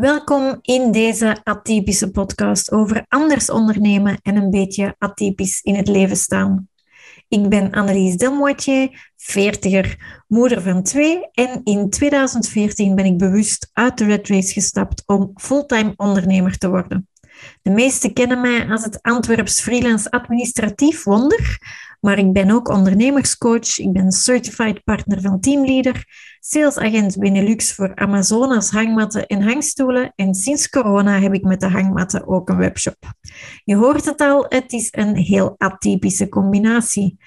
Welkom in deze atypische podcast over anders ondernemen en een beetje atypisch in het leven staan. Ik ben Annelies Delmoitier, veertiger, moeder van twee en in 2014 ben ik bewust uit de Red Race gestapt om fulltime ondernemer te worden. De meesten kennen mij als het Antwerps freelance administratief wonder, maar ik ben ook ondernemerscoach, ik ben certified partner van Teamleader, salesagent Benelux voor Amazonas hangmatten en hangstoelen en sinds corona heb ik met de hangmatten ook een webshop. Je hoort het al, het is een heel atypische combinatie.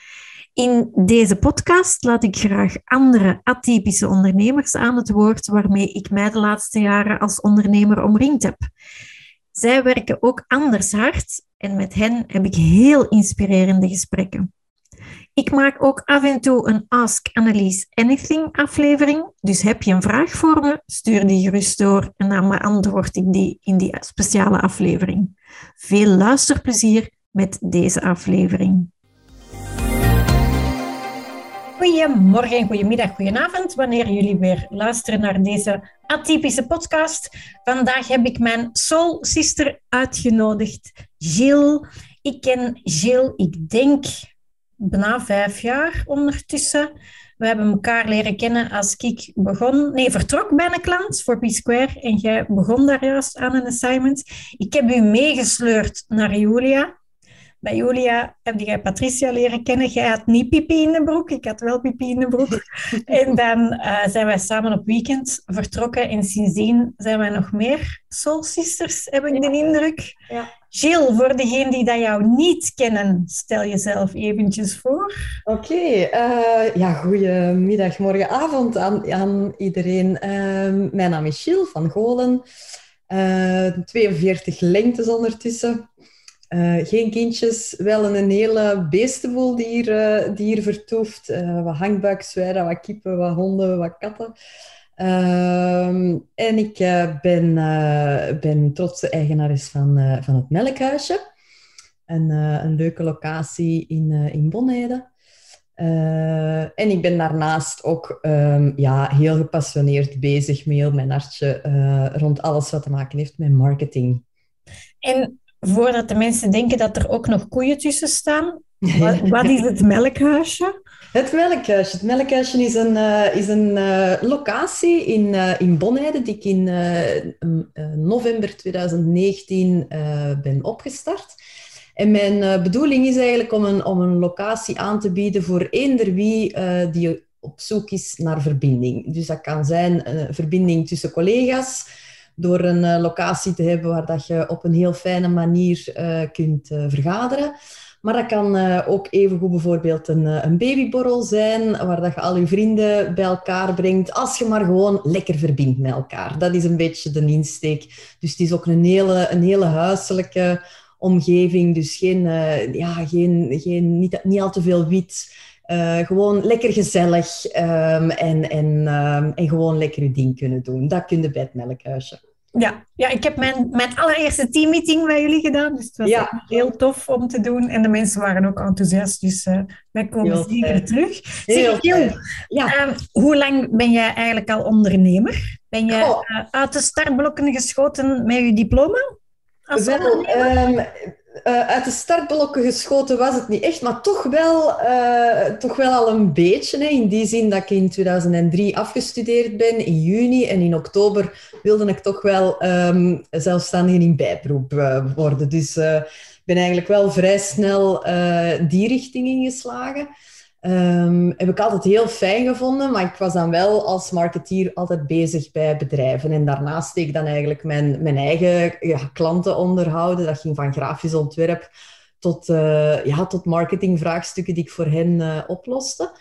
In deze podcast laat ik graag andere atypische ondernemers aan het woord waarmee ik mij de laatste jaren als ondernemer omringd heb. Zij werken ook anders hard en met hen heb ik heel inspirerende gesprekken. Ik maak ook af en toe een Ask Annelies Anything aflevering. Dus heb je een vraag voor me, stuur die gerust door en dan beantwoord ik die in die speciale aflevering. Veel luisterplezier met deze aflevering. Goedemorgen, goedemiddag, goedenavond, wanneer jullie weer luisteren naar deze atypische podcast. Vandaag heb ik mijn soul sister uitgenodigd, Jill. Ik ken Jill, ik denk bijna vijf jaar ondertussen. We hebben elkaar leren kennen als ik begon, nee, vertrok bij een klant voor P-Square en jij begon daar juist aan een assignment. Ik heb u meegesleurd naar Julia. Bij Julia heb jij Patricia leren kennen. Jij had niet pipi in de broek, ik had wel pipi in de broek. en dan uh, zijn wij samen op weekend vertrokken en sindsdien zijn wij nog meer soul sisters, heb ik de indruk. Ja. Jill, voor degenen die dat jou niet kennen, stel jezelf eventjes voor. Oké, uh, ja, goedemiddag, morgenavond aan, aan iedereen. Uh, mijn naam is Jill van Golen, uh, 42 lengtes ondertussen. Uh, geen kindjes, wel een hele beestenboel die hier, uh, vertoeft. Uh, wat hangbuikzwijden, wat kippen, wat honden, wat katten. Ehm, en ik ben, ben trotse eigenares van, van het Melkhuisje. Een, een leuke locatie in, in Bonheden. en ik ben daarnaast ook um, ja, heel gepassioneerd bezig met heel mijn hartje rond alles wat te maken heeft met marketing. En voordat de mensen denken dat er ook nog koeien tussen staan. Wat, wat is het melkhuisje? Het melkhuisje. Het melkhuisje is een, uh, is een uh, locatie in, uh, in Bonheide die ik in november 2019 ben opgestart. En mijn bedoeling is eigenlijk om een, om een locatie aan te bieden voor eender wie die op zoek is naar verbinding. Dus dat kan zijn een verbinding tussen collega's, door een uh, locatie te hebben waar dat je op een heel fijne manier uh, kunt uh, vergaderen. Maar dat kan ook evengoed bijvoorbeeld een, een babyborrel zijn, waar dat je al je vrienden bij elkaar brengt, als je maar gewoon lekker verbindt met elkaar. Dat is een beetje de insteek. Dus het is ook een hele, een hele huiselijke omgeving, dus geen, ja, geen, geen, niet, niet al te veel wit. Uh, gewoon lekker gezellig um, en, en, um, en gewoon lekker je ding kunnen doen. Dat kun je bij het melkhuisje. Ja, ja ik heb mijn, mijn allereerste teammeeting bij jullie gedaan. Dus het was ja. heel tof om te doen. En de mensen waren ook enthousiast. Dus uh, wij komen heel zeker fijn. terug. Zeg, Gil, ja. uh, hoe lang ben jij eigenlijk al ondernemer? Ben je uh, uit de startblokken geschoten met je diploma? Als Wel, uh, uit de startblokken geschoten was het niet echt, maar toch wel, uh, toch wel al een beetje. Hè, in die zin dat ik in 2003 afgestudeerd ben, in juni. En in oktober wilde ik toch wel um, zelfstandig in bijberoep uh, worden. Dus ik ben eigenlijk wel vrij snel die richting ingeslagen. Um, heb ik altijd heel fijn gevonden, maar ik was dan wel als marketeer altijd bezig bij bedrijven. En daarnaast deed ik dan eigenlijk mijn, mijn eigen ja, klanten onderhouden. Dat ging van grafisch ontwerp tot, uh, ja, tot marketingvraagstukken die ik voor hen uh, oploste.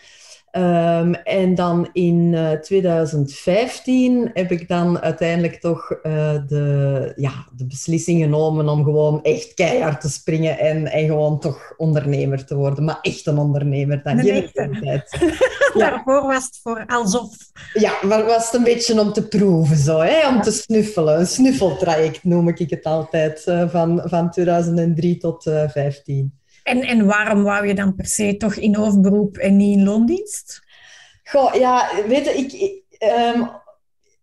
Um, en dan in uh, eh, 2015 heb ik dan uiteindelijk toch uh, de, ja, de beslissing genomen om gewoon echt keihard te springen en, en gewoon toch ondernemer te worden. Maar echt een ondernemer, dan geef ik tijd. Daarvoor was het voor alsof. Ja, maar was het een beetje om te proeven, zo, hè? om ja. te snuffelen. Een snuffeltraject noem ik het altijd, uh, van, van 2003 tot 2015. En, en waarom wou je dan per se toch in hoofdberoep en niet in loondienst? Goh, ja, weet je, ik... Um,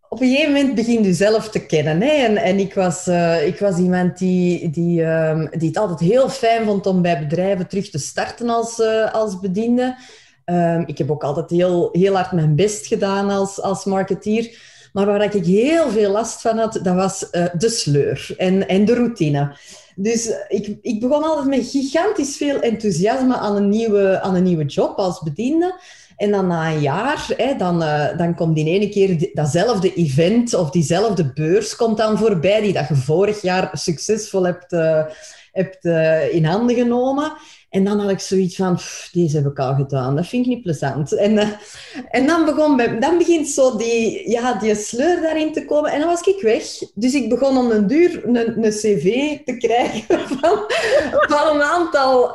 op een gegeven moment begin je zelf te kennen. Hè? En, en ik, was, uh, ik was iemand die, die, um, die het altijd heel fijn vond om bij bedrijven terug te starten als, uh, als bediende. Um, ik heb ook altijd heel, heel hard mijn best gedaan als, als marketeer. Maar waar ik heel veel last van had, dat was uh, de sleur en, en de routine. Dus ik, ik begon altijd met gigantisch veel enthousiasme aan een nieuwe, aan een nieuwe job als bediende. En dan na een jaar, dan, uh, dan komt in ene keer datzelfde event of diezelfde beurs komt dan voorbij, die dat je vorig jaar succesvol hebt, uh, hebt uh, in handen genomen. En dan had ik zoiets van, deze heb ik al gedaan, dat vind ik niet plezant. En, en dan, begon dan begint zo die, ja, die sleur daarin te komen. En dan was ik weg. Dus ik begon om een duur een, een cv te krijgen van, van, een, aantal,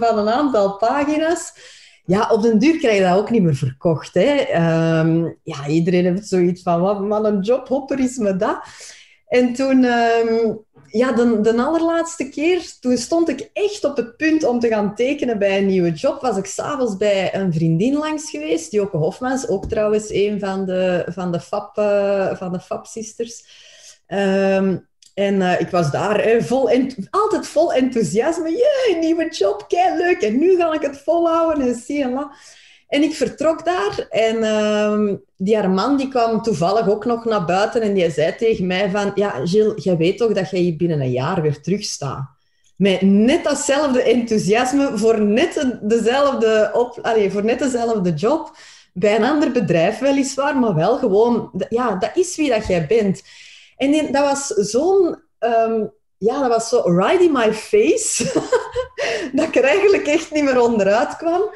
van een aantal pagina's. Ja, op den duur krijg je dat ook niet meer verkocht. Hè. Um, ja, iedereen heeft zoiets van, wat, wat een jobhopper is me dat. En toen... Um, ja, de, de allerlaatste keer, toen stond ik echt op het punt om te gaan tekenen bij een nieuwe job, was ik s'avonds bij een vriendin langs geweest, Joke Hofmans, ook trouwens een van de, van de FAP, uh, van de FAP-sisters. Um, en uh, ik was daar vol altijd vol enthousiasme. Jee, nieuwe job, kei leuk. En nu ga ik het volhouden en zie en la. En ik vertrok daar en uh, die haar man die kwam toevallig ook nog naar buiten en die zei tegen mij van, ja Gilles, jij weet toch dat jij hier binnen een jaar weer terugstaat? Met net datzelfde enthousiasme voor net dezelfde, op, allez, voor net dezelfde job bij een ander bedrijf weliswaar, maar wel gewoon, ja, dat is wie dat jij bent. En dat was zo'n... Um, ja, dat was zo right in my face, dat ik er eigenlijk echt niet meer onderuit kwam.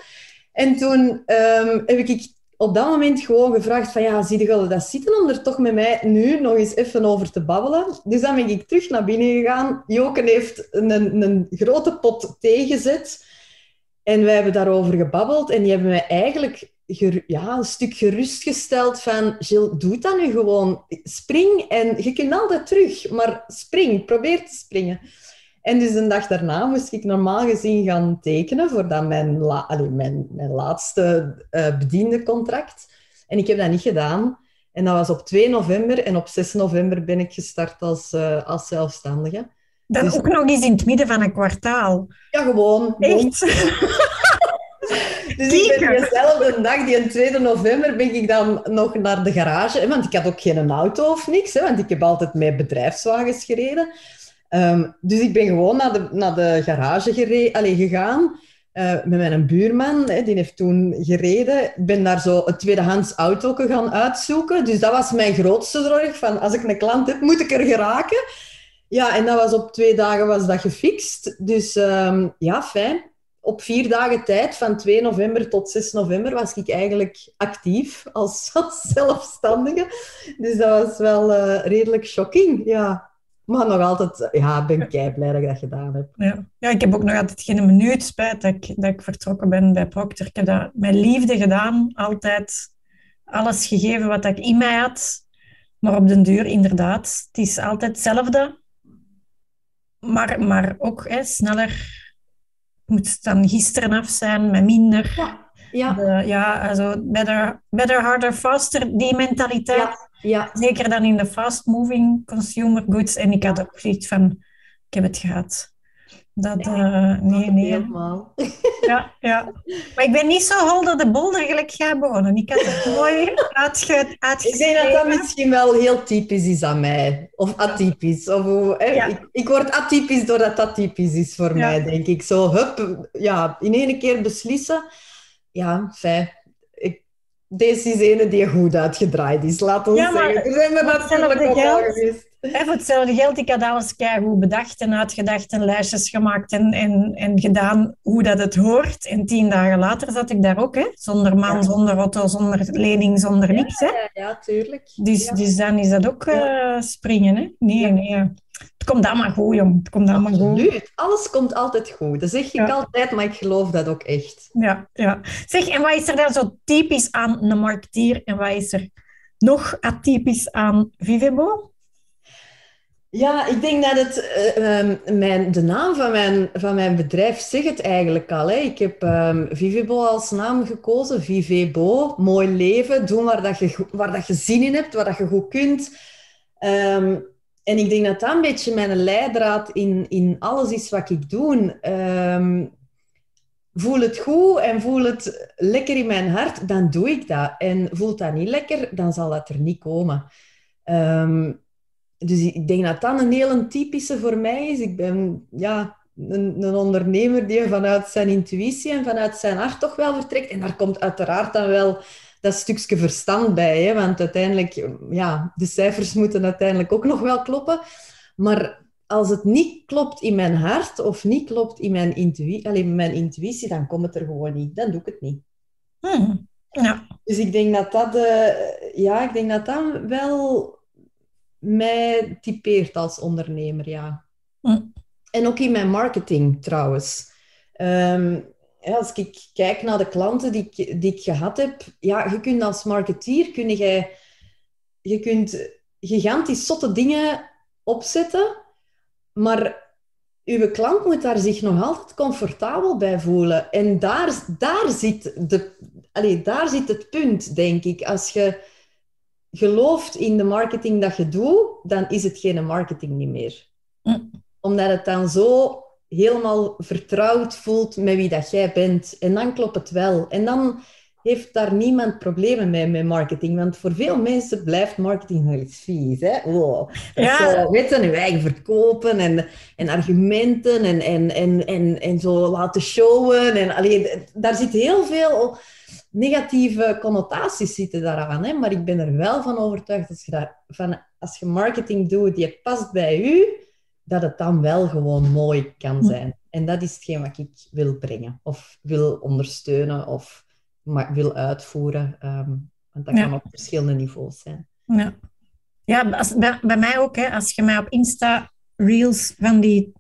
En toen um, heb ik op dat moment gewoon gevraagd van ja, zie je dat zitten om er toch met mij nu nog eens even over te babbelen. Dus dan ben ik terug naar binnen gegaan. Joken heeft een, een grote pot thee gezet. En wij hebben daarover gebabbeld. En die hebben mij eigenlijk ja, een stuk gerustgesteld van... Gilles, doe dat nu gewoon. Spring en je kunt altijd terug. Maar spring, probeer te springen. En dus een dag daarna moest ik normaal gezien gaan tekenen voor dan mijn, la Allee, mijn, mijn laatste uh, bediende contract. En ik heb dat niet gedaan. En dat was op 2 november. En op 6 november ben ik gestart als, uh, als zelfstandige. Dan dus... ook nog eens in het midden van een kwartaal. Ja, gewoon. Echt? dus ik ben dezelfde dag, die 2 november, ben ik dan nog naar de garage. Want ik had ook geen auto of niks. Hè, want ik heb altijd met bedrijfswagens gereden. Um, dus ik ben gewoon naar de, naar de garage allez, gegaan uh, met mijn buurman. Hè, die heeft toen gereden. Ik ben daar zo een tweedehands auto gaan uitzoeken. Dus dat was mijn grootste zorg. Van, als ik een klant heb, moet ik er geraken. Ja, en dat was op twee dagen was dat gefixt. Dus um, ja, fijn. Op vier dagen tijd, van 2 november tot 6 november, was ik eigenlijk actief als, zelfstandige. Dus dat was wel uh, redelijk shocking, ja. Maar nog altijd, ja, ben kei blij dat ik dat gedaan heb. Ja. ja, ik heb ook nog altijd geen minuut spijt dat ik, dat ik vertrokken ben bij Procter. Ik heb dat met liefde gedaan, altijd alles gegeven wat ik in mij had. Maar op den duur, inderdaad, het is altijd hetzelfde. Maar, maar ook hè, sneller. Het moet dan gisteren af zijn, met minder. Ja. Ja, de, ja also better, better, harder, faster, die mentaliteit. Ja. Ja. Zeker dan in de fast-moving consumer goods. En ik had ook zoiets van, ik heb het gehad. Dat, uh, nee, nee. Helemaal. Ja, ja. Maar ik ben niet zo holder de bolder gelijk jij begonnen. Ik had het mooi uitge Ik denk dat dat misschien wel heel typisch is aan mij. Of atypisch. Of? Ja. Ik, ik, word atypisch doordat dat typisch is voor ja. mij, denk ik. Zo, hup, ja, in één keer beslissen. Ja, fijn deze is ene die goed uitgedraaid is, laat ons ja, zeggen. Er zijn er natuurlijk ook al geweest. En voor hetzelfde geld, ik had alles goed bedacht en uitgedacht en lijstjes gemaakt en, en, en gedaan hoe dat het hoort. En tien dagen later zat ik daar ook, hè? zonder man, ja. zonder auto, zonder lening, zonder niks. Hè? Ja, ja, tuurlijk. Dus, dus dan is dat ook uh, springen. Hè? Nee, nee. Het komt allemaal goed, jong. Het komt allemaal Absoluut. goed. Alles komt altijd goed. Dat zeg ik ja. altijd, maar ik geloof dat ook echt. Ja, ja. Zeg, en wat is er dan zo typisch aan een marketeer en wat is er nog atypisch aan Vivebo? Ja, ik denk dat het, uh, um, mijn, de naam van mijn, van mijn bedrijf zegt het eigenlijk al. Hè. Ik heb um, Vivebo als naam gekozen. Vivebo, mooi leven, doen waar, dat je, waar dat je zin in hebt, waar dat je goed kunt. Um, en ik denk dat dat een beetje mijn leidraad in, in alles is wat ik doe. voel het goed en voel het lekker in mijn hart, dan doe ik dat. En voelt dat niet lekker, dan zal dat er niet komen. Um, dus ik denk dat dat een heel typische voor mij is. Ik ben ja, een, een, ondernemer die vanuit zijn intuïtie en vanuit zijn hart toch wel vertrekt. En daar komt uiteraard dan wel dat stukje verstand bij. Hè? Want uiteindelijk, ja, de cijfers moeten uiteindelijk ook nog wel kloppen. Maar als het niet klopt in mijn hart of niet klopt in mijn, intuïtie, alleen mijn intuïtie, dan komt het er gewoon niet. Dan doe ik het niet. Hmm. Ja. Dus ik denk dat dat, uh, ja, ik denk dat dat wel mij typeert als ondernemer, ja. Hm. En ook in mijn marketing trouwens. Ehm, als ik kijk naar de klanten die ik, die ik gehad heb, ja, je kunt als marketeer, kun je, je kunt gigantisch zotte dingen opzetten, maar uw klant moet daar zich nog altijd comfortabel bij voelen. En daar, daar, zit, de, allez, daar zit het punt, denk ik. Als je gelooft in de marketing dat je doet, dan is het geen marketing niet meer. Mm. Omdat het dan zo helemaal vertrouwd voelt met wie dat jij bent. En dan klopt het wel. En dan heeft daar niemand problemen mee met marketing. Want voor veel mensen blijft marketing nog iets vies. Hè? Wow. Ja. Zo, weet je, eigen verkopen en, en argumenten en, en, en, en, en zo laten showen. En, alleen, daar zit heel veel negatieve connotaties zitten daaraan. Hè? Maar ik ben er wel van overtuigd als je, daar, van, als je marketing doet die past bij u, dat het dan wel gewoon mooi kan zijn. En dat is hetgeen wat ik wil brengen, of wil ondersteunen, of wil uitvoeren. Ehm, want dat kan op verschillende niveaus zijn. Ja, ja als, bij, bij, mij ook. Hè, als je mij op Insta Reels van die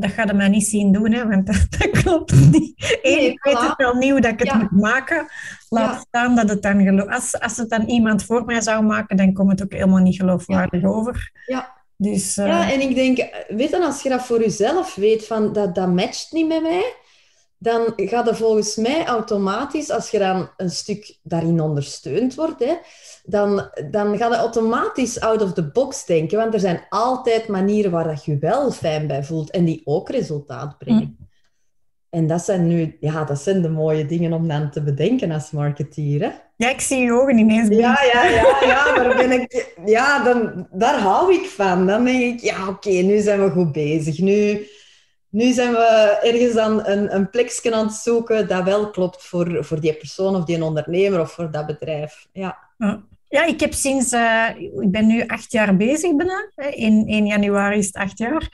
dat ga je mij niet zien doen, hè, want dat, dat klopt niet. Eén, ik weet het wel nieuw dat ik het moet maken. Laat staan dat het dan geloof... Als, als het dan iemand voor mij zou maken, dan komt het ook helemaal niet geloofwaardig over. Ja. Dus, ja, eh, en ik denk, weet je, als je dat voor jezelf weet, van dat, dat matcht niet met mij, dan gaat het volgens mij automatisch, als je dan een stuk daarin ondersteund wordt, hè, dan, dan gaat het automatisch out of the box denken. Want er zijn altijd manieren waar dat je wel fijn bij voelt en die ook resultaat brengen. Mm. En dat zijn nu, ja, dat zijn de mooie dingen om dan te bedenken als marketeer. Hè? Ja, ik zie je ogen ineens. Ja, ja, ja, ja, daar ben ik, ja dan, daar hou ik van. Dan denk ik, ja, oké, nu zijn we goed bezig. Nu, nu zijn we ergens aan een, een plekje aan het zoeken dat wel klopt voor, voor die persoon of die ondernemer of voor dat bedrijf. Ja. Ja, ik heb sinds, uh, ik ben nu acht jaar bezig bijna. In 1 januari is het acht jaar.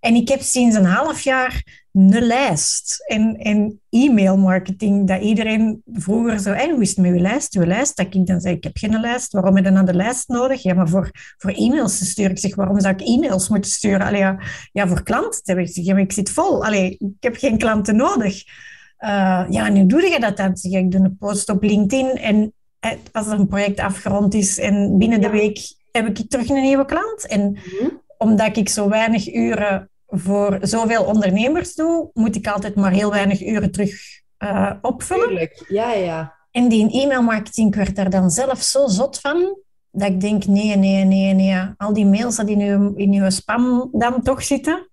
En ik heb sinds een half jaar een lijst en, en e-mailmarketing. Dat iedereen vroeger zo, hey, hoe is het met uw lijst? Uw lijst? Dat ik dan zei, ik heb geen lijst. Waarom heb je dan de lijst nodig? Ja, maar voor, voor e-mails te sturen. Ik zeg, waarom zou ik e-mails moeten sturen? Allee, ja, ja, voor klanten. Ik zeg, ja, ik zit vol. Allee, ik heb geen klanten nodig. Uh, ja, nu doe je dat dan. Zeg, ik doe een post op LinkedIn en eh, als er een project afgerond is en binnen de week heb ik terug een nieuwe klant. En mhm. omdat ik zo weinig uren voor zoveel ondernemers doe, moet ik altijd maar heel weinig uren terug uh, opvullen. Tuurlijk, ja, ja. En die e-mailmarketing, werd daar dan zelf zo zot van, dat ik denk, nee, nee, nee, nee. Al die mails die in uw, in uw spam dan toch zitten.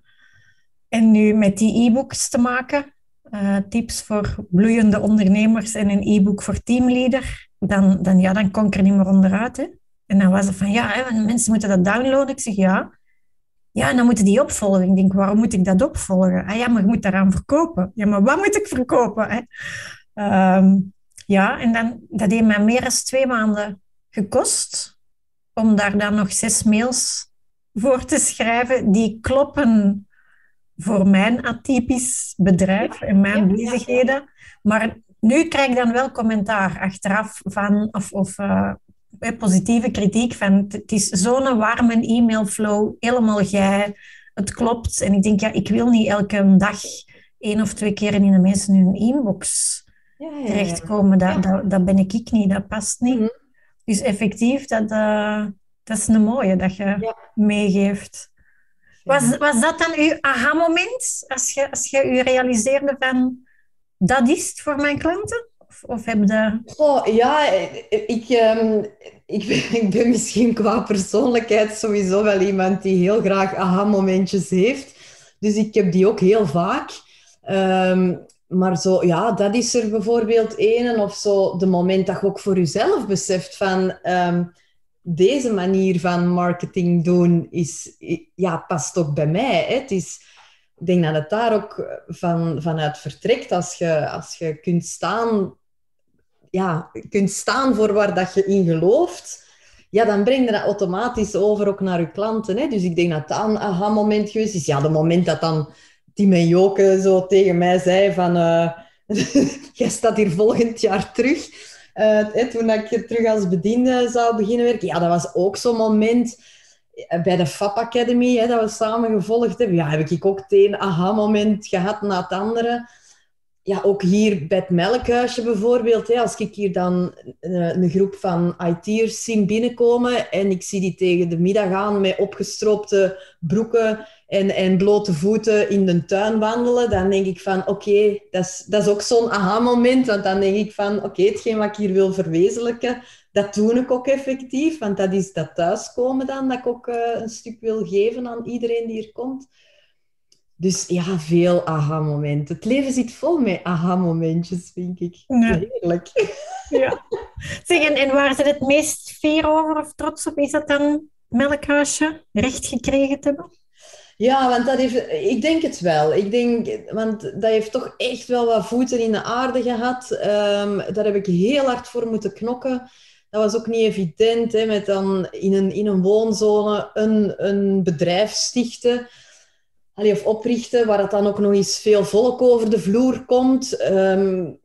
En nu met die e-books te maken, uh, tips voor bloeiende ondernemers en een e-book voor teamleader, dan, dan, ja, dan kon ik er niet meer onderuit. Hè. En dan was het van, ja, hè, mensen moeten dat downloaden. Ik zeg, ja. Ja, en dan moeten die opvolgen. Ik denk, waarom moet ik dat opvolgen? Ah ja, maar je moet daaraan verkopen. Ja, maar wat moet ik verkopen? Hè? Ehm, ja, en dan, dat heeft mij meer dan twee maanden gekost om daar dan nog zes mails voor te schrijven die kloppen voor mijn atypisch bedrijf en mijn bezigheden. Maar nu krijg ik dan wel commentaar achteraf van, of, of uh, positieve kritiek van het is zo'n warme e-mailflow, helemaal jij, het klopt. En ik denk, ja, ik wil niet elke dag één of twee keer in de mensen hun inbox ja, ja, terechtkomen. Dat, dat, dat, ben ik, ik niet, dat past niet. Mm Dus effectief, dat, uh, dat is een mooie dat je meegeeft. Was, was dat dan uw aha-moment? Als je, als je u realiseerde van, dat is het voor mijn klanten? Of, heb je... Oh, ja, ik, um, ik, ben, ik ben misschien qua persoonlijkheid sowieso wel iemand die heel graag aha-momentjes heeft. Dus ik heb die ook heel vaak. Um, maar zo, ja, dat is er bijvoorbeeld één. Of zo, de moment dat je ook voor jezelf beseft van... Um, deze manier van marketing doen is, ja, past ook bij mij. Het is, ik denk dat het daar ook van, vanuit vertrekt. Als je, als je kunt, staan, ja, kunt staan voor waar dat je in gelooft, ja, dan breng je dat automatisch over ook naar je klanten. Hè. Dus ik denk dat dat een aha-moment geweest is. Ja, de moment dat dan Tim en Joke zo tegen mij zei van... Uh, jij staat hier volgend jaar terug. Uh, toen ik terug als bediende zou beginnen werken. Ja, dat was ook zo'n moment eh, bij de FAP Academy, hè, dat we samen gevolgd hebben. Ja, heb ik ook het een aha-moment gehad na het andere. Ja, ook hier bij het melkhuisje bijvoorbeeld. Hè, als ik hier dan een, een groep van IT'ers zie binnenkomen en ik zie die tegen de middag aan met opgestroopte broeken en, en blote voeten in de tuin wandelen, dan denk ik van oké, dat, is, dat is ook zo'n aha-moment. Want dan denk ik van oké, hetgeen wat ik hier wil verwezenlijken, dat doe ik ook effectief. Want dat is dat thuiskomen dan, dat ik ook uh, een stuk wil geven aan iedereen die hier komt. Dus ja, veel aha-momenten. Het leven zit vol met aha-momentjes, vind ik. Ja. Heerlijk. Ja. Zeg, en, en waar ze het meest fier over of trots op? Is dat dan melkhuisje recht gekregen te hebben? Ja, want dat heeft, ik denk het wel. Ik denk, want dat heeft toch echt wel wat voeten in de aarde gehad. Um, daar heb ik heel hard voor moeten knokken. Dat was ook niet evident, hè, met dan in een, in een woonzone een, een bedrijf stichten. Of oprichten, waar het dan ook nog eens veel volk over de vloer komt.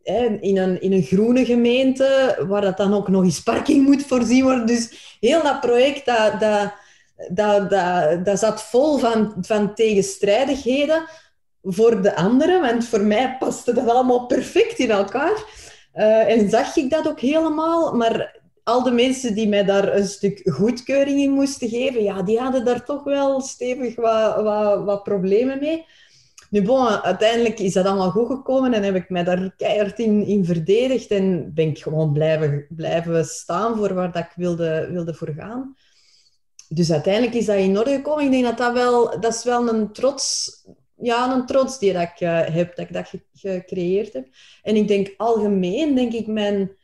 Hè, in, een, in een groene gemeente, waar dat dan ook nog eens parking moet voorzien worden. Dus heel dat project, dat... dat dat, dat, dat zat vol van, van tegenstrijdigheden voor de anderen, want voor mij paste dat allemaal perfect in elkaar. Uh, en zag ik dat ook helemaal, maar al de mensen die mij daar een stuk goedkeuring in moesten geven, ja, die hadden daar toch wel stevig wat, wat, problemen mee. Nu, bon, uiteindelijk is dat allemaal goed gekomen en heb ik mij daar keihard in, verdedigd en ben ik gewoon blijven, blijven staan voor waar dat ik wilde, wilde voor gaan dus uiteindelijk is dat in orde gekomen. Ik denk dat dat wel, dat is wel een trots, ja, een trots die dat ik uh, heb, dat ik dat gecreëerd heb. En ik denk algemeen, denk ik, mijn,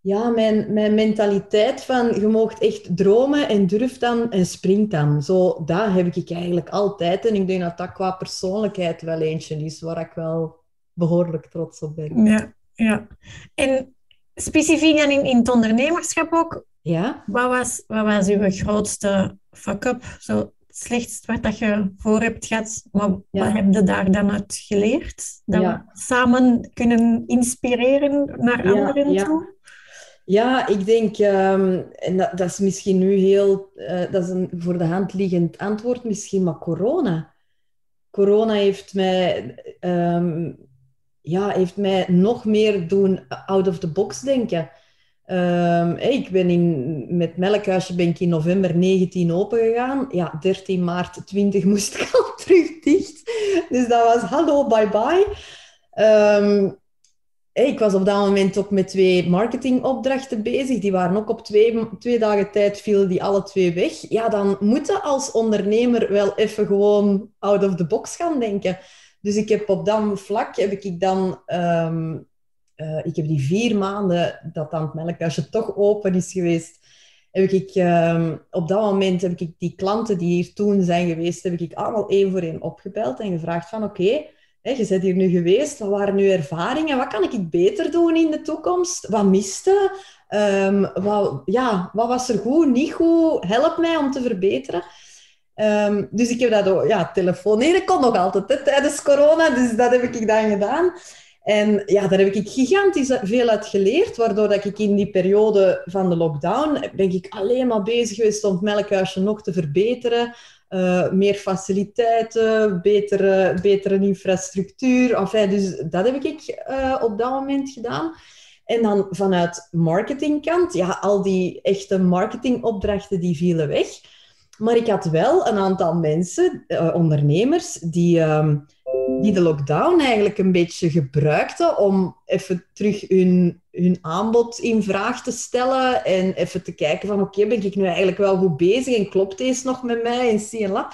ja, mijn, mijn mentaliteit van je moogt echt dromen en durf dan en spring dan. Zo, dat heb ik eigenlijk altijd. En ik denk dat dat qua persoonlijkheid wel eentje is waar ik wel behoorlijk trots op ben. Ja, ja. En specifiek dan in, in het ondernemerschap ook, ja. Wat was, wat was uw grootste fuck-up? Zo het slechtste wat dat je voor hebt gehad, maar wat heb je daar dan uit geleerd? Dat we samen kunnen inspireren naar anderen toe? Ja, ik denk, um, en dat, dat, is misschien nu heel, uh, dat is een voor de hand liggend antwoord misschien, maar corona. Corona heeft mij, um, ja, heeft mij nog meer doen out of the box denken. Um, ik ben in, met Melkhuisje ben ik in november 19 open gegaan. Ja, 13 maart 20 moest ik al terug dicht. Dus dat was hallo, bye bye. Ik was op dat moment ook met twee marketingopdrachten bezig. Die waren ook op twee, twee dagen tijd, vielen die alle twee weg. Ja, dan moet je als ondernemer wel even gewoon out of the box gaan denken. Dus ik heb op dat vlak heb ik dan um, uh, ik heb die vier maanden dat dan het melkhuisje toch open is geweest, heb ik um, op dat moment heb ik die klanten die hier toen zijn geweest, heb ik allemaal één voor één opgebeld en gevraagd van oké, je bent hier nu geweest, wat waren nu ervaringen, wat kan ik beter doen in de toekomst, wat miste, um, wat, ja, wat was er goed, niet goed, help mij om te verbeteren. Um, dus ik heb dat ook, ja, telefoneren kon nog altijd hè, tijdens corona, dus dat heb ik dan gedaan. En ja, daar heb ik gigantisch veel uit geleerd, waardoor dat ik in die periode van de lockdown ben ik alleen maar bezig geweest om het melkhuisje nog te verbeteren. Uh, meer faciliteiten, betere, betere infrastructuur. Enfin, dus dat heb ik uh, op dat moment gedaan. En dan vanuit marketingkant, ja, al die echte marketingopdrachten die vielen weg. Maar ik had wel een aantal mensen, uh, ondernemers, die, uh, die de lockdown eigenlijk een beetje gebruikten om even terug hun, hun aanbod in vraag te stellen en even te kijken van oké, ben ik nu eigenlijk wel goed bezig en klopt deze nog met mij en zie en la.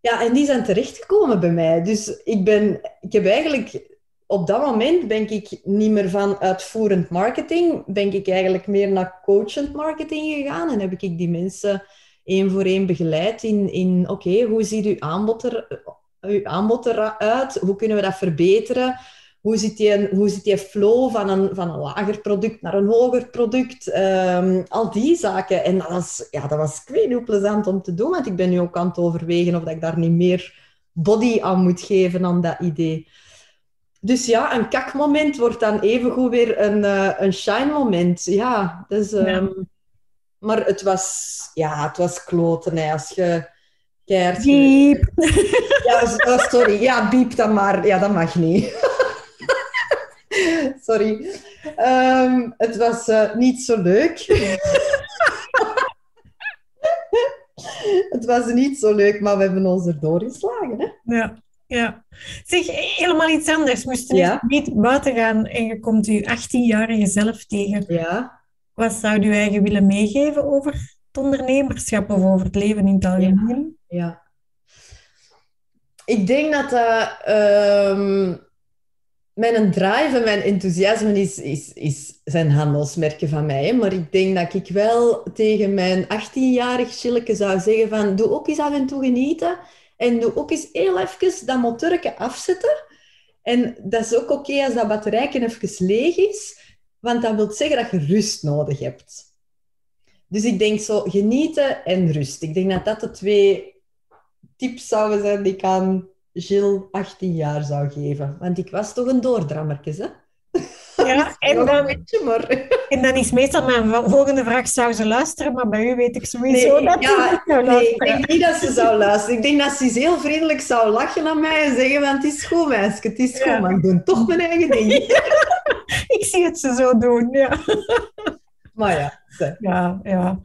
Ja, en die zijn terechtgekomen bij mij. Dus ik, ben, ik heb eigenlijk op dat moment ben ik niet meer van uitvoerend marketing, ben ik eigenlijk meer naar coachend marketing gegaan en heb ik die mensen één voor één begeleid in, in oké, hoe ziet uw aanbod, er, uw aanbod eruit? Hoe kunnen we dat verbeteren? Hoe zit die, hoe zit die flow van een, van een lager product naar een hoger product? Um, al die zaken. En dat was, ja, dat was ik weet niet plezant om te doen, want ik ben nu ook aan het overwegen of dat ik daar niet meer body aan moet geven aan dat idee. Dus ja, een kakmoment wordt dan evengoed weer een, uh, een shine-moment. Ja, dus... Um, ja. Maar het was, ja, het was kloten. Hè. Als je keihard... Ja, oh, sorry. Ja, biep dan maar. Ja, dat mag niet. sorry. Um, het was uh, niet zo leuk. het was niet zo leuk, maar we hebben ons erdoor geslagen. Hè? Ja. Ja. Zeg, helemaal iets anders. Moest je ja? niet buiten gaan en je komt je 18-jarige zelf tegen. Ja. Wat zou je eigen willen meegeven over het ondernemerschap of over het leven in het algemeen? Ja. Ik denk dat dat... Uh, mijn drive en mijn enthousiasme is, is, is, zijn handelsmerken van mij. Maar ik denk dat ik wel tegen mijn 18-jarig chilleke zou zeggen van... Doe ook eens af en toe genieten. En doe ook eens heel even dat motorke afzetten. En dat is ook oké als dat batterijken even leeg is. Want dat wil zeggen dat je rust nodig hebt. Dus ik denk zo, genieten en rust. Ik denk dat dat de twee tips zouden zijn die ik aan Gilles 18 jaar zou geven. Want ik was toch een doordrammertje, hè? Ja, en dan, beetje, maar... en dan is meestal mijn volgende vraag, zou ze luisteren? Maar bij u weet ik sowieso nee, dat ja, Nee, ik denk niet dat ze zou luisteren. Ik denk dat ze heel vriendelijk zou lachen naar mij en zeggen, want het is goed, meisje, het is goed, ja. maar ik doe toch mijn eigen ding. ik zie het ze zo doen, ja. Maar ja. Zo. Ja, ja.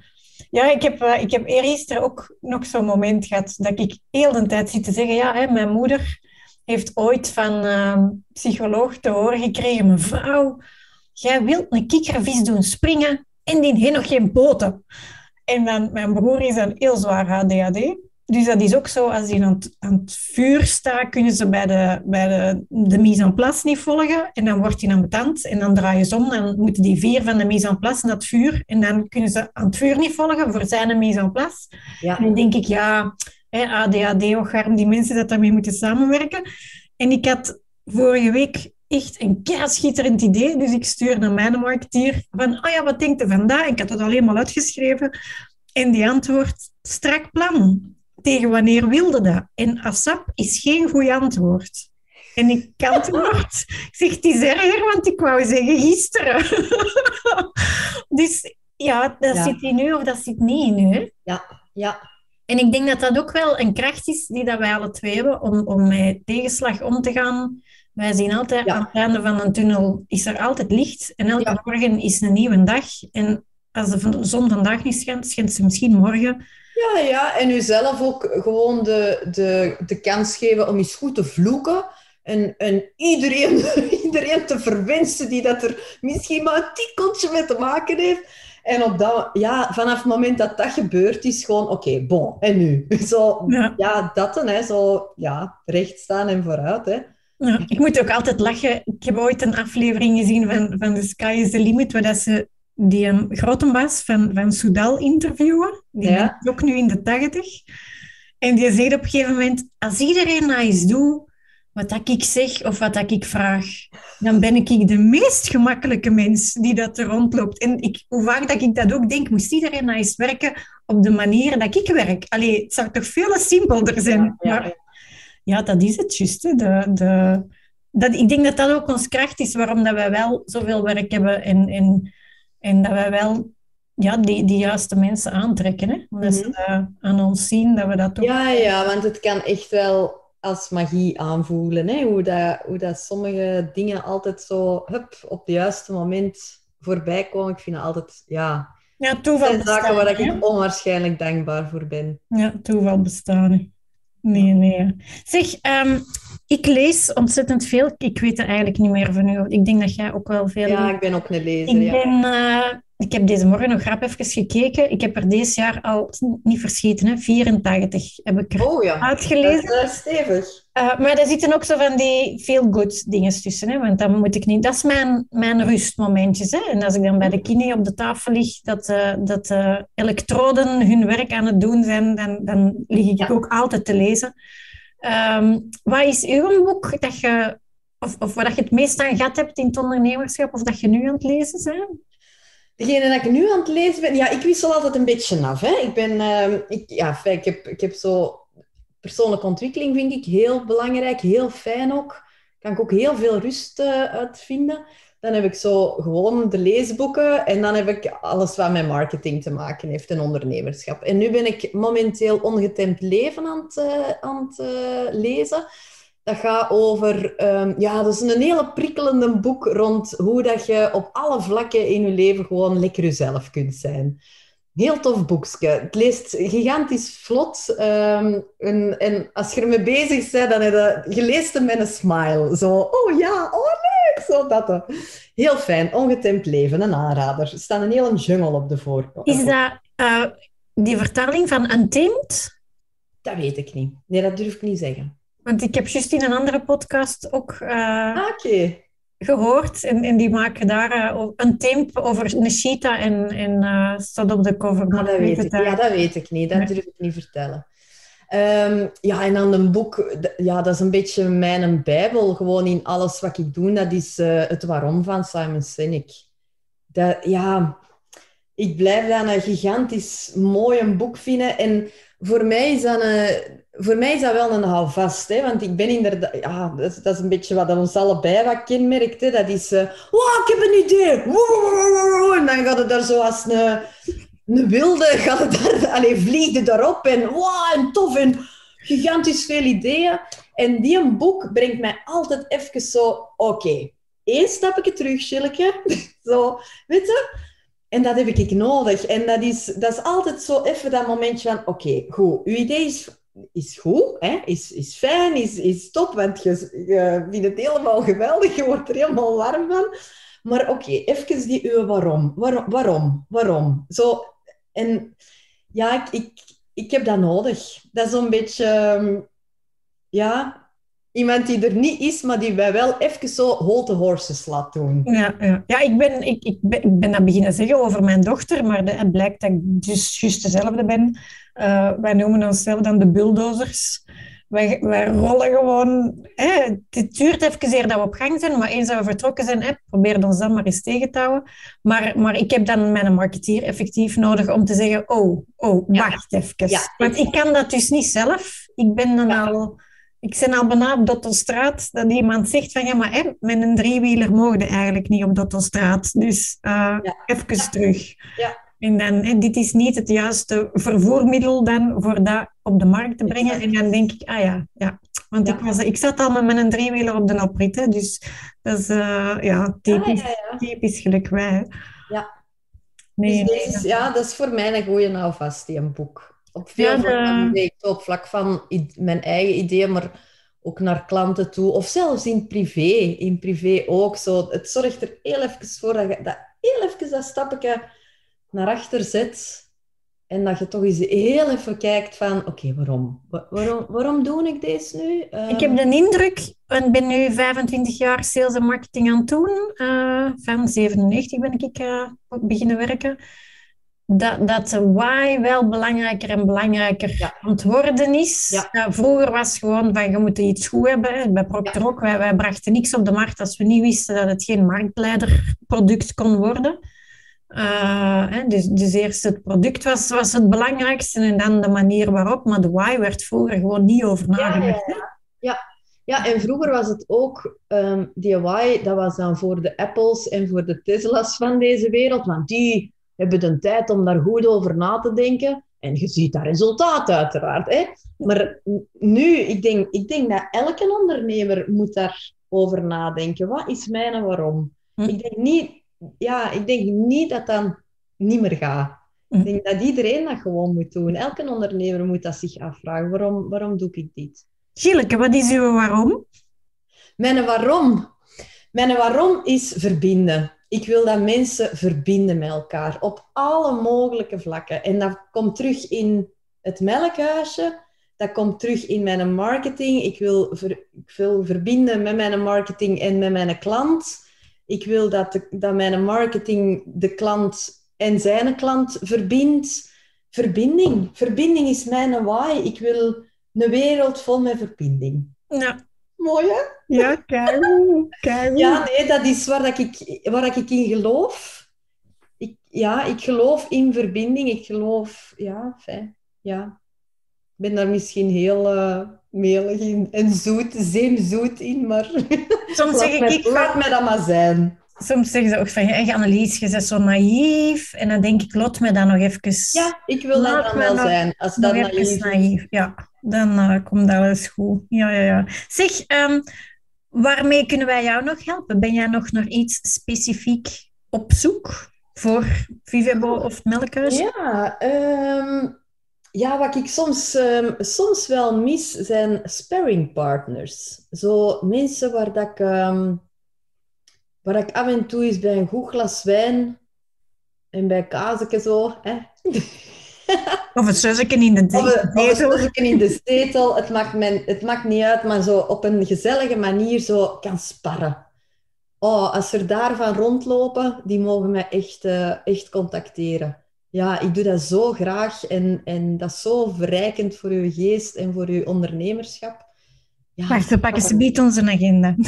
Ja, ik heb, uh, ik heb eergisteren ook nog zo'n moment gehad dat ik heel de tijd zit te zeggen, ja, hè, mijn moeder heeft ooit van uh, psycholoog te horen gekregen, mevrouw, jij wilt een kikkervis doen springen en die heeft nog geen poten. En dan, mijn broer is dan heel zwaar ADHD. Dus dat is ook zo, als die aan het, aan het vuur staat, kunnen ze bij de, bij de, de mise en place niet volgen. En dan wordt hij ambetant en dan draaien ze om. Dan moeten die vier van de mise en place naar het vuur. En dan kunnen ze aan het vuur niet volgen voor zijn mise en place. Ja. En dan denk ik, ja, ADHD, ocharm, die mensen dat daarmee moeten samenwerken. En ik had vorige week echt een schitterend idee. Dus ik stuur naar mijn marketeer van, oh ja, wat denkt u vandaag? Ik had het alleen maar uitgeschreven. En die antwoord, strak plan. Tegen wanneer wilde dat? En ASAP is geen goed antwoord. En ik antwoord, zeg, het is erger, want ik wou zeggen gisteren. dus ja, dat Ja. zit in u of dat zit niet in u. Ja, ja. En ik denk dat dat ook wel een kracht is die dat wij alle twee hebben om, om met tegenslag om te gaan. Wij zien altijd Ja. aan het einde van een tunnel is er altijd licht en elke Ja. morgen is een nieuwe dag. En als de zon vandaag niet schijnt, schijnt ze misschien morgen. Ja, ja, en uzelf ook gewoon de, de, de kans geven om eens goed te vloeken. En, en iedereen, iedereen te verwensen die dat er misschien maar een tikkeltje mee te maken heeft. En op dat, ja, vanaf het moment dat dat gebeurt, is gewoon, oké, bon, en nu? Zo, Ja. ja, dat dan, hè, zo, ja, recht staan en vooruit, hè. Ja, ik moet ook altijd lachen. Ik heb ooit een aflevering gezien van, van The Sky is the Limit, waar dat ze die um, grote baas van, van Soudal interviewen. Die Ja. is ook nu in de tachtig. En die zegt op een gegeven moment, als iedereen nou eens doet wat dat ik zeg of wat dat ik vraag, dan ben ik de meest gemakkelijke mens die dat er rondloopt. En ik, hoe vaak dat ik dat ook denk, moest iedereen nou eens werken op de manier dat ik werk. Allee, het zou toch veel simpelder zijn. Ja, ja, Maar ja, dat is het juist. De, de, dat, ik denk dat dat ook ons kracht is, waarom dat wij wel zoveel werk hebben en, en, en dat wij wel ja, die, die juiste mensen aantrekken. Hè? Omdat ze Mhm. aan ons zien, dat we dat ook... Ja, ja, want het kan echt wel als magie aanvoelen. Hè? Hoe, dat, hoe dat sommige dingen altijd zo hup, op het juiste moment voorbij komen. Ik vind het altijd, ja, Ja, toeval zijn zaken waar hè? ik onwaarschijnlijk dankbaar voor ben. Ja, toeval bestaan. hè. Nee, nee. Zeg, ehm, ik lees ontzettend veel. Ik weet het eigenlijk niet meer van u. Ik denk dat jij ook wel veel Ja, ik ben ook een lezer. Ik, Ja. ben, eh, ik heb deze morgen nog rap even gekeken. Ik heb er deze jaar al, niet verschieten, hè, 84 heb ik er Oh ja, dat uitgelezen. is eh, stevig. Eh, maar daar zitten ook zo van die feel-good dingen tussen. Hè? Want dan moet ik niet... Dat is mijn, mijn rustmomentjes. Hè? En als ik dan bij de kine op de tafel lig, dat, eh, dat elektroden hun werk aan het doen zijn, dan, dan lig ik Ja. ook altijd te lezen. Ehm, wat is uw boek dat je... Of, of waar je het meest aan gehad hebt in het ondernemerschap, of dat je nu aan het lezen bent? Degene dat ik nu aan het lezen ben, ja, ik wissel altijd een beetje af. Hè. Ik ben, ehm, ik, ja, ik heb, ik heb zo persoonlijke ontwikkeling vind ik heel belangrijk, heel fijn ook. Kan ik ook heel veel rust eh, uitvinden. Dan heb ik zo gewoon de leesboeken en dan heb ik alles wat met marketing te maken heeft en ondernemerschap. En nu ben ik momenteel Ongetemd Leven aan het, eh, aan het eh, lezen. Dat gaat over, ehm, ja, dat is een hele prikkelende boek rond hoe dat je op alle vlakken in je leven gewoon lekker jezelf kunt zijn. Heel tof boekje. Het leest gigantisch vlot. ehm, en, en als je ermee bezig bent, dan heb je, je leest met een smile. Zo, oh ja, oh zo dat. hè. Heel fijn, ongetemd leven, een aanrader. Er staat een hele jungle op de voorkant. Is dat eh, die vertaling van Untamed? Dat weet ik niet. Nee, dat durf ik niet zeggen. Want ik heb juist in een andere podcast ook eh, Oké. gehoord. En, en die maken daar eh, een tape over een cheetah en, en eh, staat op de cover. Ah, Maar dat weet ik. Ja, dat weet ik niet. Dat Nee. durf ik niet vertellen. Ehm, ja, en dan een boek, ja, dat is een beetje mijn bijbel. Gewoon in alles wat ik doe, dat is eh, het waarom van Simon Sinek. Dat, ja, ik blijf dat een gigantisch mooi een boek vinden. En voor mij is dat, een, voor mij is dat wel een houvast. Hè? Want ik ben inderdaad... Ja, dat is, dat is een beetje wat ons allebei wat kenmerkt. Hè? Dat is... eh wow, ik heb een idee! En dan gaat het daar zoals een, een wilde... Gaat het daar, allez, vliegde daarop. En wow, tof. En gigantisch veel ideeën. En die een boek brengt mij altijd even zo... Oké, één stapje terug, Schilleke. zo, weet je? En dat heb ik nodig. En dat is, dat is altijd zo even dat momentje van... Oké, goed. Uw idee is, is goed, hè? Is, is fijn, is, is top. Want je, je vindt het helemaal geweldig. Je wordt er helemaal warm van. Maar oké, even die uw waarom. Waarom? Waarom? Waarom? Zo, en ja, ik, ik, ik heb dat nodig. Dat is zo'n beetje... ehm, Ja, iemand die er niet is, maar die wij wel even zo hold the horses laat doen. Ja, ja. ja ik, ben, ik, ik, ben, ik ben dat beginnen zeggen over mijn dochter, maar het blijkt dat ik dus juist dezelfde ben. Eh, wij noemen onszelf dan de bulldozers. Wij, wij rollen gewoon... Hè, het duurt even eer dat we op gang zijn, maar eens dat we vertrokken zijn, hè, probeer ons dan maar eens tegen te houden. Maar, maar ik heb dan mijn marketeer effectief nodig om te zeggen, oh, oh Ja. wacht even. Ja, Want ik kan dat dus niet zelf. Ik ben dan Ja. al... Ik ben al bijna op Dottelstraat dat iemand zegt van ja, maar hè, met een driewieler mogen eigenlijk niet op Dottelstraat. Dus Ja. even terug. Ja. En dan, hè, dit is niet het juiste vervoermiddel dan voor dat op de markt te brengen. En dan denk ik, ah ja, ja. Want Ja. Ik, was, ik zat al met mijn driewieler op de oprit, hè, dus dat is eh, ja, typisch, Ja, ja, ja. typisch geluk wij. hè. Ja. Nee, dus deze is, ja, dat is voor mij een goede houvast, die een boek. Op veel Ja, de- op vlak van mijn eigen ideeën, maar ook naar klanten toe. Of zelfs in privé. In privé ook. Zo, het zorgt er heel even voor dat je dat heel even dat stapje naar achter zet. En dat je toch eens heel even kijkt van, oké, waarom? Wa- waarom? Waarom doe ik deze nu? Ik heb de indruk, en ik ben nu 25 jaar sales en marketing aan het doen, eh, van 97 ben ik eh, beginnen werken, dat, dat de why wel belangrijker en belangrijker Ja. aan het worden is. Ja. Eh, vroeger was het gewoon van, je moet iets goed hebben. Bij Procter ook, wij, wij brachten niks op de markt als we niet wisten dat het geen marktleiderproduct kon worden. Eh, dus, dus eerst het product was, was het belangrijkste en dan de manier waarop. Maar de why werd vroeger gewoon niet over Ja, ja, nagedacht. hè. Ja, en vroeger was het ook ehm DIY, dat was dan voor de Apples en voor de Tesla's van deze wereld, want die hebben de tijd om daar goed over na te denken. En je ziet dat resultaat uiteraard. Hè? Maar nu, ik denk, ik denk dat elke ondernemer moet daarover nadenken. Wat is mijn en waarom? Hm. Ik denk niet, ja, ik denk niet dat dan niet meer gaat. Ik denk dat iedereen dat gewoon moet doen. Elke ondernemer moet dat zich afvragen. Waarom, waarom doe ik dit? Gilleke, wat is uw waarom? Mijn waarom? Mijn waarom is verbinden. Ik wil dat mensen verbinden met elkaar op alle mogelijke vlakken. En dat komt terug in het melkhuisje. Dat komt terug in mijn marketing. Ik wil, ver, ik wil verbinden met mijn marketing en met mijn klant. Ik wil dat, de, dat mijn marketing de klant en zijn klant verbindt. Verbinding. Verbinding is mijn why. Ik wil een wereld vol met verbinding. Ja. Mooi, hè? Ja, kijk. Ja, nee, dat is waar, ik, waar ik in geloof. Ik, ja, ik geloof in verbinding. Ik geloof... Ja, fijn. Ja. Ik ben daar misschien heel uh, melig in en zoet, zeemzoet in, maar... Soms zeg ik... ik laat mij dat maar zijn. Soms zeggen ze ook van, ja, Annelies, je bent zo naïef. En dan denk ik, laat me dan nog even... Ja, ik wil dat wel zijn. Als dat naïef, naïef Ja, dan uh, komt dat wel eens goed. Ja, ja, ja. Zeg, um, waarmee kunnen wij jou nog helpen? Ben jij nog naar iets specifiek op zoek voor Vivebo of Melkhuis? Ja, um, ja, wat ik soms, um, soms wel mis, zijn sparring partners. Zo mensen waar dat ik waar ik af en toe eens bij een goed glas wijn en bij kaasje zo... Hè. Of een zusje in de zetel. Of een in de zetel. Het maakt, men, het maakt niet uit, maar zo op een gezellige manier zo kan sparren. Oh, als er daarvan rondlopen, die mogen mij echt, uh, echt contacteren. Ja, ik doe dat zo graag en, en dat is zo verrijkend voor uw geest en voor uw ondernemerschap. Ja, Wacht, we pakken ze biedt onze agenda.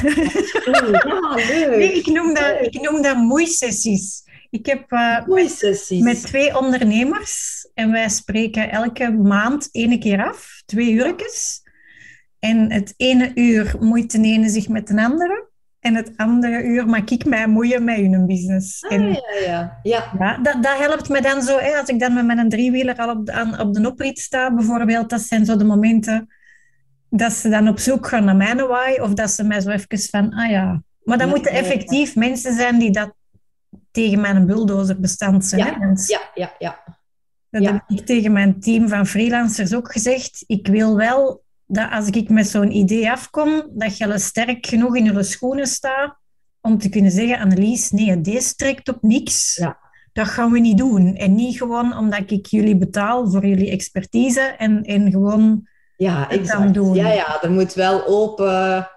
ja, leuk. Nee, ik, noem dat, ik noem dat moeisessies. Ik heb uh, met, met, twee ondernemers en wij spreken elke maand één keer af, twee uurtjes. En het ene uur moeit de ene zich met de andere. En het andere uur maak ik mij moeien met hun business. Ah, en, ja, ja. ja. ja dat, dat, helpt me dan zo. Hè, als ik dan met mijn driewieler al op de, aan, op de oprit sta, bijvoorbeeld. Dat zijn zo de momenten dat ze dan op zoek gaan naar mijn why, of dat ze mij zo even van, ah ja. Maar dan moeten effectief mensen zijn die dat tegen mijn bulldozer bestand zijn. Ja, hè? ja, ja, ja. Dat heb ik tegen mijn team van freelancers ook gezegd. Ik wil wel dat als ik met zo'n idee afkom, dat je sterk genoeg in je schoenen staat om te kunnen zeggen, Annelies, nee, deze trekt op niks. Ja. Dat gaan we niet doen. En niet gewoon omdat ik jullie betaal voor jullie expertise en, en gewoon ja, exact. Doen. Ja, ja, er moet wel open,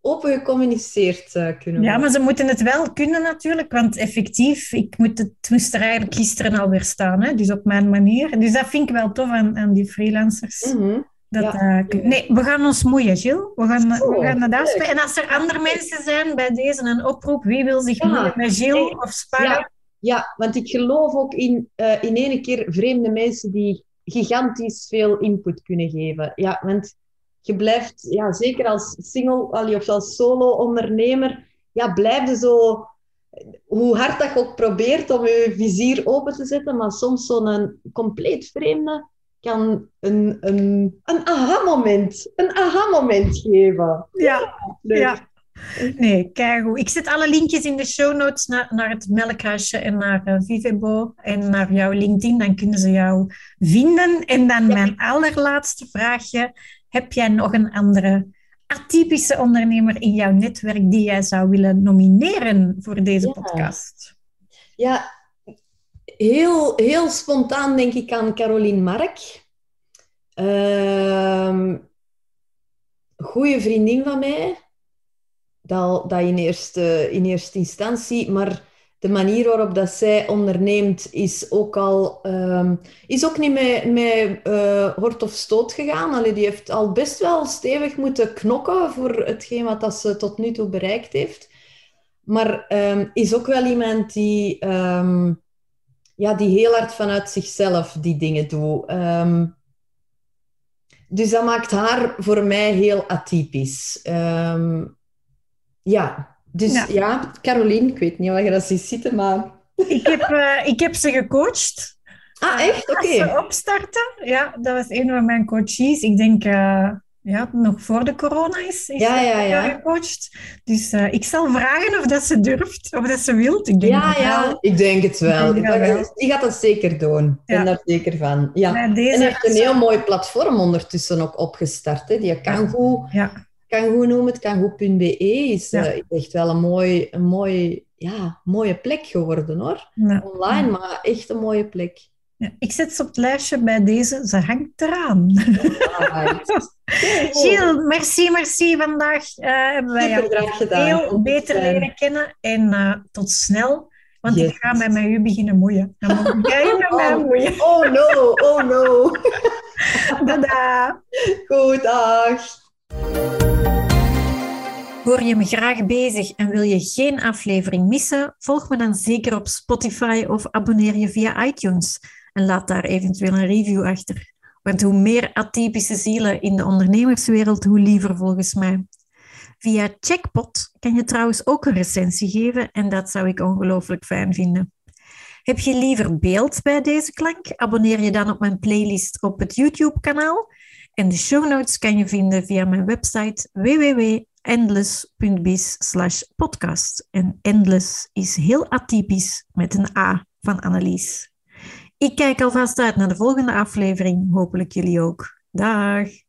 open gecommuniceerd uh, kunnen worden. Ja, maar ze moeten het wel kunnen natuurlijk, want effectief, ik moet het, moest er eigenlijk gisteren alweer staan, hè, dus op mijn manier. Dus dat vind ik wel tof aan, aan die freelancers. Mhm. Dat, ja. uh, nee, we gaan ons moeien, Gilles. We gaan, we gaan dat afspreken. En als er andere mensen zijn bij deze een oproep, wie wil zich ja. moeien met Gilles of sparren? Ja. ja, want ik geloof ook in, uh, in ene keer vreemde mensen die gigantisch veel input kunnen geven. Ja, want je blijft, ja, zeker als single of als solo-ondernemer, ja, blijf je zo, hoe hard dat je ook probeert om je vizier open te zetten, maar soms zo'n compleet vreemde kan een, een, een aha-moment, een aha-moment geven. Ja, leuk. ja. Nee, kijk Ik zet alle linkjes in de show notes naar, naar het melkhuisje en naar uh, Vivebo en naar jouw LinkedIn. Dan kunnen ze jou vinden. En dan mijn allerlaatste vraagje. Heb jij nog een andere atypische ondernemer in jouw netwerk die jij zou willen nomineren voor deze podcast? Ja, heel, heel spontaan denk ik aan Caroline Mark. Uh, goede vriendin van mij dat, dat in, eerste, in eerste instantie. Maar de manier waarop dat zij onderneemt is ook al um, is ook niet met, met uh, hort of stoot gegaan. Allee, die heeft al best wel stevig moeten knokken voor hetgeen wat dat ze tot nu toe bereikt heeft. Maar um, is ook wel iemand die, ja, die heel hard vanuit zichzelf die dingen doet. dus dat maakt haar voor mij heel atypisch. Ja, dus ja. ja, Caroline, ik weet niet of je dat ziet zitten, maar... Ik heb, uh, ik heb ze gecoacht. Ah, echt? Oké. Okay. ze opstarten. Ja, dat was een van mijn coaches. Ik denk uh, ja, nog voor de corona is, is Ja, ja, ja. gecoacht. Dus eh, ik zal vragen of dat ze durft, of dat ze wilt. Ik denk Ja, het ja, wel. ik denk het wel. Denk. Die gaat dat zeker doen. Ik ben daar zeker van. Ja. En heeft een heel mooi platform ondertussen ook opgestart. Hè. Die Kangoo, ja, Kangoo noemt het, kangoo.be, is, Ja. eh, is echt wel een, mooi, een mooi, ja, mooie plek geworden hoor. Online, maar echt een mooie plek. Ja, ik zet ze op het lijstje bij deze. Ze hangt eraan. Right. Gilles, merci, merci. Vandaag eh, hebben wij jou te beter zijn. leren kennen. En eh, tot snel. Want Yes. ik ga mij met u beginnen moeien. Dan moet jij met mij Oh. moeien. Oh no, oh no. Tada! Goed, dag. Hoor je me graag bezig en wil je geen aflevering missen? Volg me dan zeker op Spotify of abonneer je via iTunes en laat daar eventueel een review achter. Want hoe meer atypische zielen in de ondernemerswereld, hoe liever volgens mij. Via Checkpot kan je trouwens ook een recensie geven en dat zou ik ongelooflijk fijn vinden. Heb je liever beeld bij deze klank? Abonneer je dan op mijn playlist op het YouTube-kanaal. En de show notes kan je vinden via mijn website www.endless.biz slash podcast. En endless is heel atypisch met een A van Annelies. Ik kijk alvast uit naar de volgende aflevering. Hopelijk jullie ook. Dag!